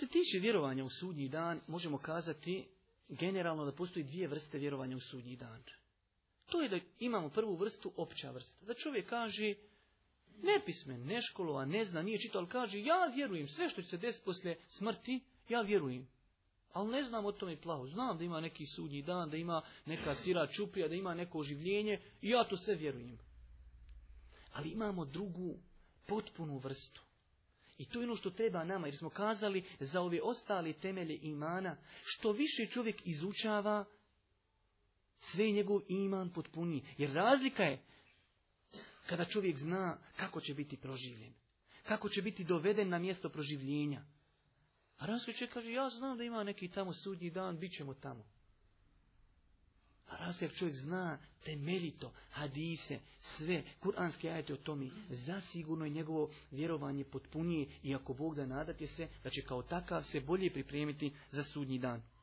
se tiče vjerovanja u sudnji dan, možemo kazati generalno da postoji dvije vrste vjerovanja u sudnji dan. To je da imamo prvu vrstu, opća vrsta. Da čovjek kaže, nepismen, a ne zna, nije čitao, ali kaže, ja vjerujem, sve što će se desiti poslije smrti, ja vjerujem. Ali ne znam o tome plavu. Znam da ima neki sudnji dan, da ima neka sira čuprija, da ima neko oživljenje i ja to sve vjerujem. Ali imamo drugu, potpunu vrstu. I to je ono što treba nama, jer smo kazali za ove ostali temelje imana, što više čovjek izučava, sve njegov iman potpuni. Jer razlika je kada čovjek zna kako će biti proživljen, kako će biti doveden na mjesto proživljenja. A razlika kaže, ja znam da ima neki tamo sudnji dan, bit ćemo tamo važnosti jer čovjek zna temeljito hadise, sve, kuranske ajete o tome, zasigurno je njegovo vjerovanje potpunije i ako Bog da nadate se da će kao takav se bolje pripremiti za sudnji dan.